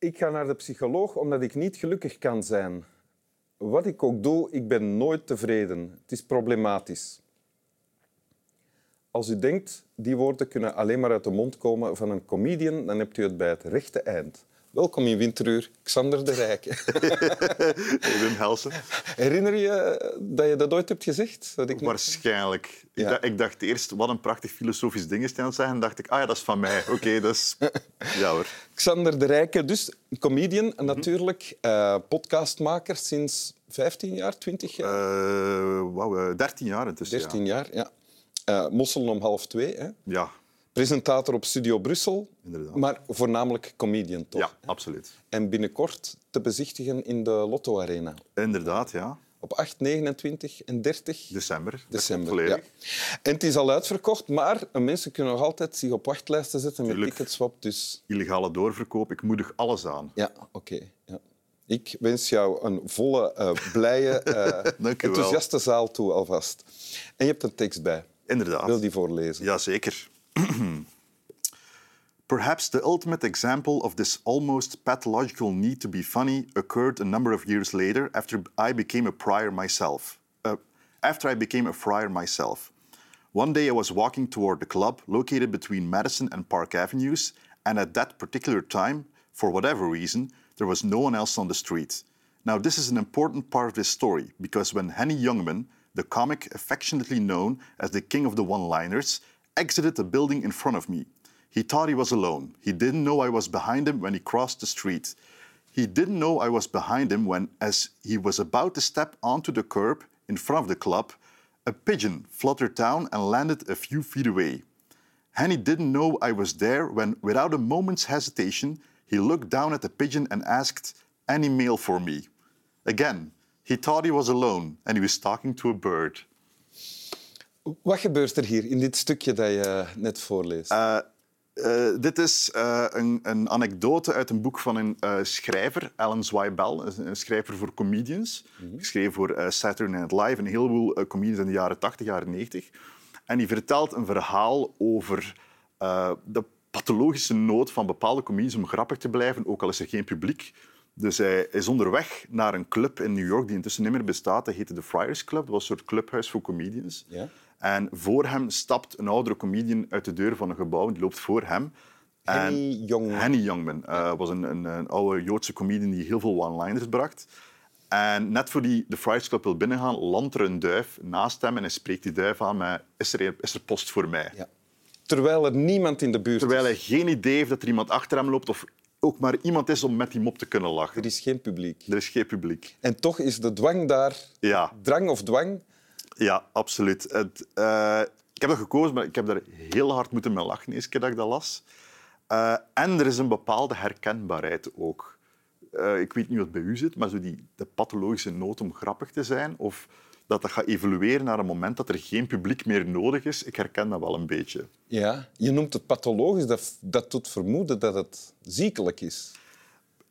Ik ga naar de psycholoog omdat ik niet gelukkig kan zijn. Wat ik ook doe, ik ben nooit tevreden. Het is problematisch. Als u denkt, die woorden kunnen alleen maar uit de mond komen van een comedian, dan hebt u het bij het rechte eind. Welkom in Winteruur, Xander de Rijke. Wim Helsen. Herinner je dat je dat ooit hebt gezegd? Dat ik Waarschijnlijk. Ik, dacht, ik dacht eerst, wat een prachtig filosofisch ding is het zeggen. En dacht ik, ah ja, dat is van mij. Oké, dat is... Ja hoor. Xander de Rijke, dus comedian natuurlijk, eh, podcastmaker sinds 15 jaar, 20 jaar, Eh wauw, eh, 13 jaar intussen. 13 jaar. Ja. Eh, Mosselen om half twee. Hè. Ja. Presentator op Studio Brussel, inderdaad. maar voornamelijk comedian toch? Ja, absoluut. En binnenkort te bezichtigen in de Lotto Arena. Inderdaad, ja. Op 8, 29 en 30 December. December. Ja. En het is al uitverkocht, maar mensen kunnen nog altijd zich op wachtlijsten zetten met Tuurlijk. ticketswap. Dus Illegale doorverkoop, ik moedig alles aan. ja, oké. ja. Ik wens jou een volle, eh, blije, eh, enthousiaste zaal toe alvast. En je hebt een tekst bij. Inderdaad. Wil die voorlezen? Jazeker. Perhaps the ultimate example of this almost pathological need to be funny occurred a number of years later after I became a friar myself. Uh, after I became a friar myself. One day I was walking toward the club located between Madison and Park Avenues, and at that particular time, for whatever reason, there was no one else on the street. Now, this is an important part of this story because when Henny Youngman, the comic affectionately known as the king of the one liners, exited the building in front of me, he thought he was alone. He didn't know I was behind him when he crossed the street. He didn't know I was behind him when, as he was about to step onto the curb in front of the club, a pigeon fluttered down and landed a few feet away. Henny didn't know I was there when, without a moment's hesitation, he looked down at the pigeon and asked, Any mail for me? Again, he thought he was alone and he was talking to a bird. Wat gebeurt er hier in dit stukje dat je net voorleest? Uh, uh, dit is uh, een, een, anekdote uit een boek van een schrijver, Alan Zweibel, een schrijver voor comedians. Mm-hmm. Geschreven voor Saturday Night Live, een heleboel comedians in de jaren 80, jaren 90. En die vertelt een verhaal over de pathologische nood van bepaalde comedians om grappig te blijven, ook al is er geen publiek. Dus hij is onderweg naar een club in New York die intussen niet meer bestaat. Dat heette de Friars Club. Dat was een soort clubhuis voor comedians. Ja. En voor hem stapt een oudere comedian uit de deur van een gebouw. Die loopt voor hem. Henny Youngman. Henny Youngman uh, was een, een, een, oude Joodse comedian die heel veel one-liners bracht. En net voor hij de Friars Club wil binnengaan, landt er een duif naast hem en hij spreekt die duif aan met is er, is er post voor mij? Ja. Terwijl er niemand in de buurt Terwijl hij is. geen idee heeft dat er iemand achter hem loopt of ook maar iemand is om met die mop te kunnen lachen. Er is geen publiek. Er is geen publiek. En toch is de dwang daar... Ja. Drang of dwang? Ja, absoluut. Het, uh, ik heb dat gekozen, maar ik heb daar heel hard moeten mee lachen de eerste keer dat ik dat las. Uh, en er is een bepaalde herkenbaarheid ook. Uh, ik weet niet wat bij u zit, maar zo die, de pathologische nood om grappig te zijn, of dat dat gaat evolueren naar een moment dat er geen publiek meer nodig is, ik herken dat wel een beetje. Ja, je noemt het pathologisch. Dat, dat doet vermoeden dat het ziekelijk is.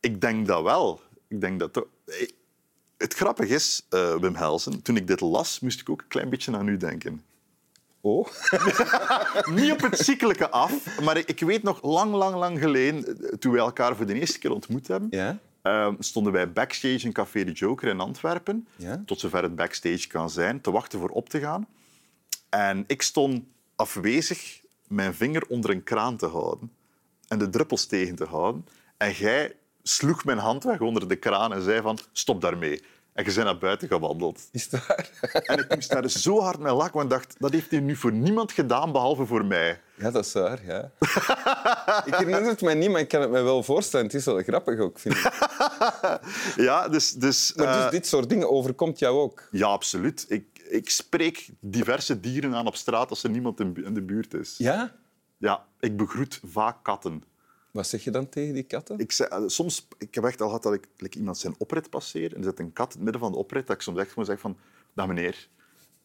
Ik denk dat wel. Ik denk dat het grappige is, uh, Wim Helsen, toen ik dit las, moest ik ook een klein beetje aan u denken. Oh? Niet op het ziekelijke af, maar ik weet nog lang, lang, lang geleden, toen wij elkaar voor de eerste keer ontmoet hebben, ja? uh, stonden wij backstage in Café de Joker in Antwerpen, ja? tot zover het backstage kan zijn, te wachten voor op te gaan. En ik stond afwezig mijn vinger onder een kraan te houden en de druppels tegen te houden. En jij sloeg mijn hand weg onder de kraan en zei van stop daarmee. En je bent naar buiten gewandeld. Is dat waar? En ik moest daar zo hard mee lachen, want ik dacht, dat heeft hij nu voor niemand gedaan, behalve voor mij. Ja, dat is waar, ja. ik herinner het mij niet, maar ik kan het me wel voorstellen. Het is wel grappig ook, vind ik. ja, dus... dus maar dus uh, dit soort dingen overkomt jou ook? Ja, absoluut. Ik, ik spreek diverse dieren aan op straat als er niemand in de buurt is. Ja? Ja, ik begroet vaak katten. Wat zeg je dan tegen die katten? Ik, zeg, soms, ik heb echt al gehad dat ik like, iemand zijn oprit passeer en er zit een kat in het midden van de oprit dat ik soms echt gewoon zeg van, dag meneer.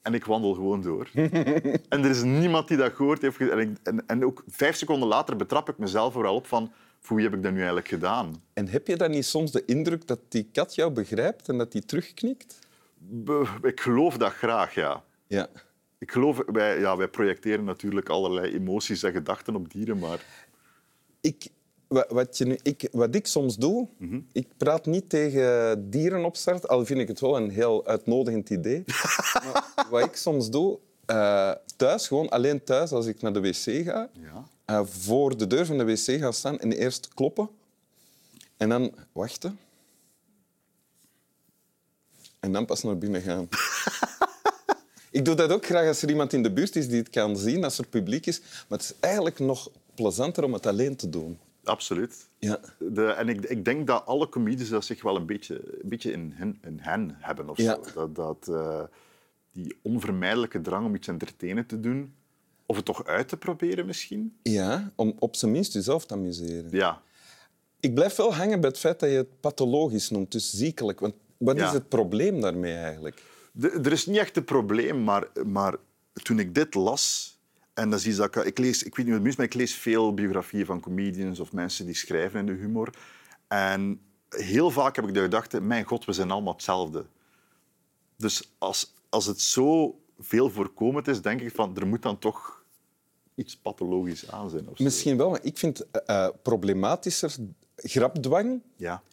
En ik wandel gewoon door. en er is niemand die dat gehoord heeft. En, ik, en, en, ook vijf seconden later betrap ik mezelf wel op van, voor wie heb ik dat nu eigenlijk gedaan? En heb je dan niet soms de indruk dat die kat jou begrijpt en dat die terugknikt? Be, ik geloof dat graag, ja. Ja. Ik geloof, wij, ja, wij projecteren natuurlijk allerlei emoties en gedachten op dieren, maar... Ik Wat, je nu, ik, wat ik soms doe, ik praat niet tegen dieren op start, al vind ik het wel een heel uitnodigend idee. maar wat ik soms doe, eh, thuis, gewoon alleen thuis, als ik naar de wc ga, Ja. eh, voor de deur van de wc gaan staan en eerst kloppen. En dan wachten. En dan pas naar binnen gaan. ik doe dat ook graag als er iemand in de buurt is die het kan zien, als er publiek is. Maar het is eigenlijk nog plezanter om het alleen te doen. Absoluut. Ja. De, en ik, ik denk dat alle comedies dat zich wel een beetje, een beetje in, hen, in hen hebben. Of Ja. zo. Dat, dat, eh, die onvermijdelijke drang om iets entertainen te doen, of het toch uit te proberen misschien. Ja, om op zijn minst jezelf te amuseren. Ja, Ik blijf wel hangen bij het feit dat je het pathologisch noemt, dus ziekelijk. Want wat Ja. is het probleem daarmee eigenlijk? De- er is niet echt een probleem, maar, maar toen ik dit las, en dat is iets dat ik, ik lees, ik weet niet wat het is, maar ik lees veel biografieën van comedians of mensen die schrijven in de humor. En heel vaak heb ik de gedachte, mijn god, we zijn allemaal hetzelfde. Dus als, als het zo veel voorkomend is, denk ik van, er moet dan toch iets pathologisch aan zijn. Misschien wel, maar ik vind eh, problematischer grapdwang Ja,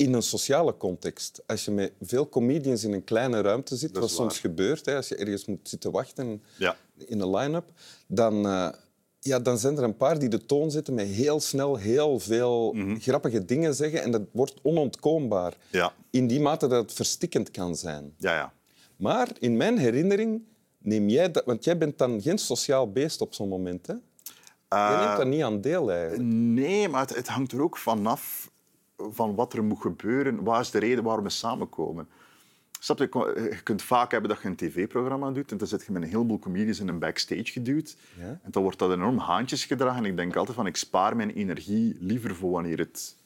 in een sociale context. Als je met veel comedians in een kleine ruimte zit, wat soms gebeurt, hè, als je ergens moet zitten wachten ja. in een line-up, dan, eh, ja, dan zijn er een paar die de toon zetten met heel snel heel veel Mhm. grappige dingen zeggen en dat wordt onontkoombaar. Ja. In die mate dat het verstikkend kan zijn. Ja, ja. Maar in mijn herinnering neem jij dat... Want jij bent dan geen sociaal beest op zo'n moment, hè? Jij neemt daar niet aan deel, eigenlijk. Nee, maar het, het hangt er ook vanaf van wat er moet gebeuren. Wat is de reden waarom we samenkomen? Snap je? Je kunt vaak hebben dat je een tv-programma doet en dan zit je met een heleboel comedians in een backstage geduwd. Ja. En dan wordt dat enorm haantjes gedragen. En ik denk altijd van, ik spaar mijn energie liever voor wanneer het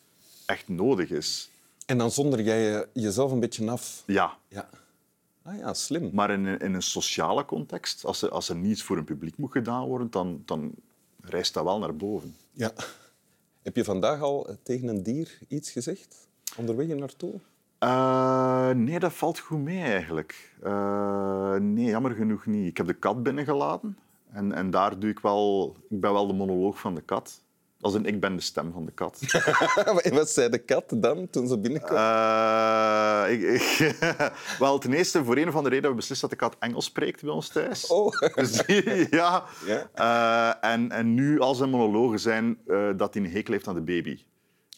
echt nodig is. En dan zonder jij je- jezelf een beetje af. Ja, Ja. Ah ja, slim. maar in een, in een sociale context, als er, als er niets voor een publiek moet gedaan worden, dan, dan rijst dat wel naar boven. Ja. Heb je vandaag al eh, tegen een dier iets gezegd? Onderweg naartoe? Eh, nee, dat valt goed mee eigenlijk. Eh, nee, jammer genoeg niet. Ik heb de kat binnengelaten en, en daar doe ik wel... Ik ben wel de monoloog van de kat. Als in, ik ben de stem van de kat. En wat zei de kat dan toen ze binnenkwam? Eh, ik, ik- wel, ten eerste, voor een of andere reden hebben we beslist dat de kat Engels spreekt bij ons thuis. Oh. Dus die- ja. Ja. Eh, en, en nu, al zijn monologen zijn eh, dat hij een hekel heeft aan de baby.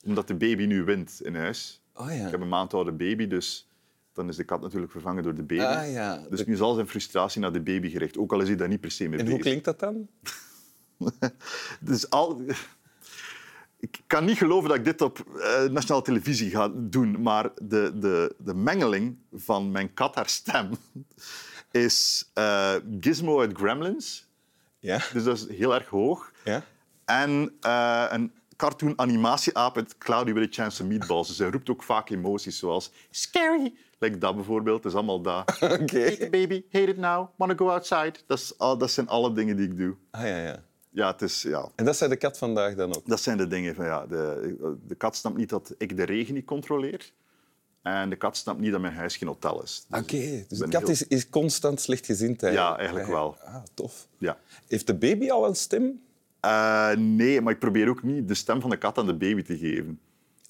Omdat de baby nu wint in huis. Oh Ik ja. heb een maand oude baby, dus dan is de kat natuurlijk vervangen door de baby. Ah ja. Dus De- nu is al zijn frustratie naar de baby gericht, ook al is hij daar niet per se mee En bezig. hoe klinkt dat dan? Dus al... Ik kan niet geloven dat ik dit op eh, nationale televisie ga doen, maar de, de, de mengeling van mijn kat haar stem is eh, Gizmo uit Gremlins. Ja. Dus dat is heel erg hoog. Ja. En eh, een cartoon animatieaap uit Cloudy with a Chance of Meatballs. Dus hij roept ook vaak emoties zoals scary. Like dat bijvoorbeeld. Dat is allemaal dat. Oké. Hate the baby, hate it now, wanna go outside. Dat, is, al- dat zijn alle dingen die ik doe. Ah ja, ja. Ja, het is, ja, En dat zei de kat vandaag dan ook. dat zijn de dingen. Van, ja, de, de kat snapt niet dat ik de regen niet controleer. En de kat snapt niet dat mijn huis geen hotel is. Dus Oké, ik dus de kat heel- is, is constant slechtgezind eigenlijk. Ja, eigenlijk wel. Ah, tof. Ja. Heeft de baby al een stem? Eh, nee, maar ik probeer ook niet de stem van de kat aan de baby te geven.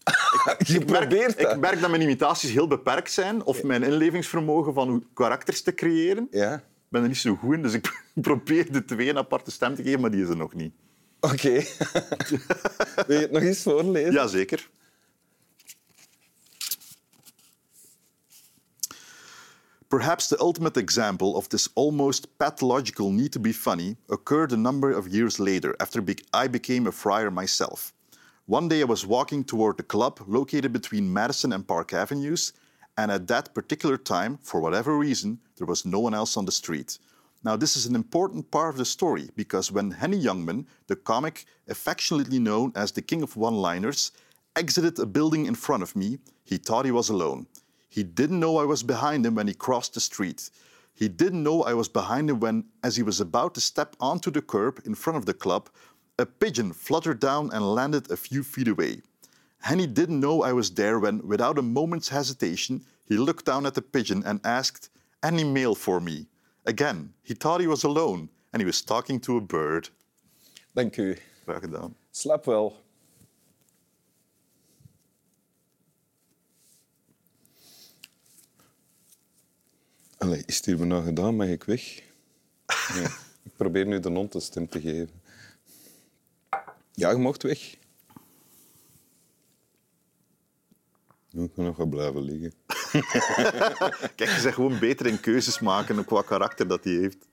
Je Ik merk, probeert dat. ik merk dat mijn imitaties heel beperkt zijn, of mijn inlevingsvermogen van hoe karakters te creëren. Ja. Ik ben er niet zo goed in, dus ik probeer de twee een aparte stem te geven, maar die is er nog niet. Oké. Wil je het nog eens voorlezen? Jazeker. Perhaps the ultimate example of this almost pathological need to be funny occurred a number of years later, after I became a friar myself. One day I was walking toward the club located between Madison and Park Avenues, and at that particular time, for whatever reason, there was no one else on the street. Now, this is an important part of the story because when Henny Youngman, the comic affectionately known as the king of one liners, exited a building in front of me, he thought he was alone. He didn't know I was behind him when he crossed the street. He didn't know I was behind him when, as he was about to step onto the curb in front of the club, a pigeon fluttered down and landed a few feet away. Henny didn't know I was there when, without a moment's hesitation, he looked down at the pigeon and asked, Any mail for me? Again, he thought he was alone and he was talking to a bird. Thank you. Graag. Slaap wel. Allee, is het hier nou gedaan? Mag ik weg? Ik probeer nu de non te stem te geven. Ja, je mocht weg. Nog blijven liggen. Kijk, je zegt gewoon beter in keuzes maken qua karakter dat hij heeft.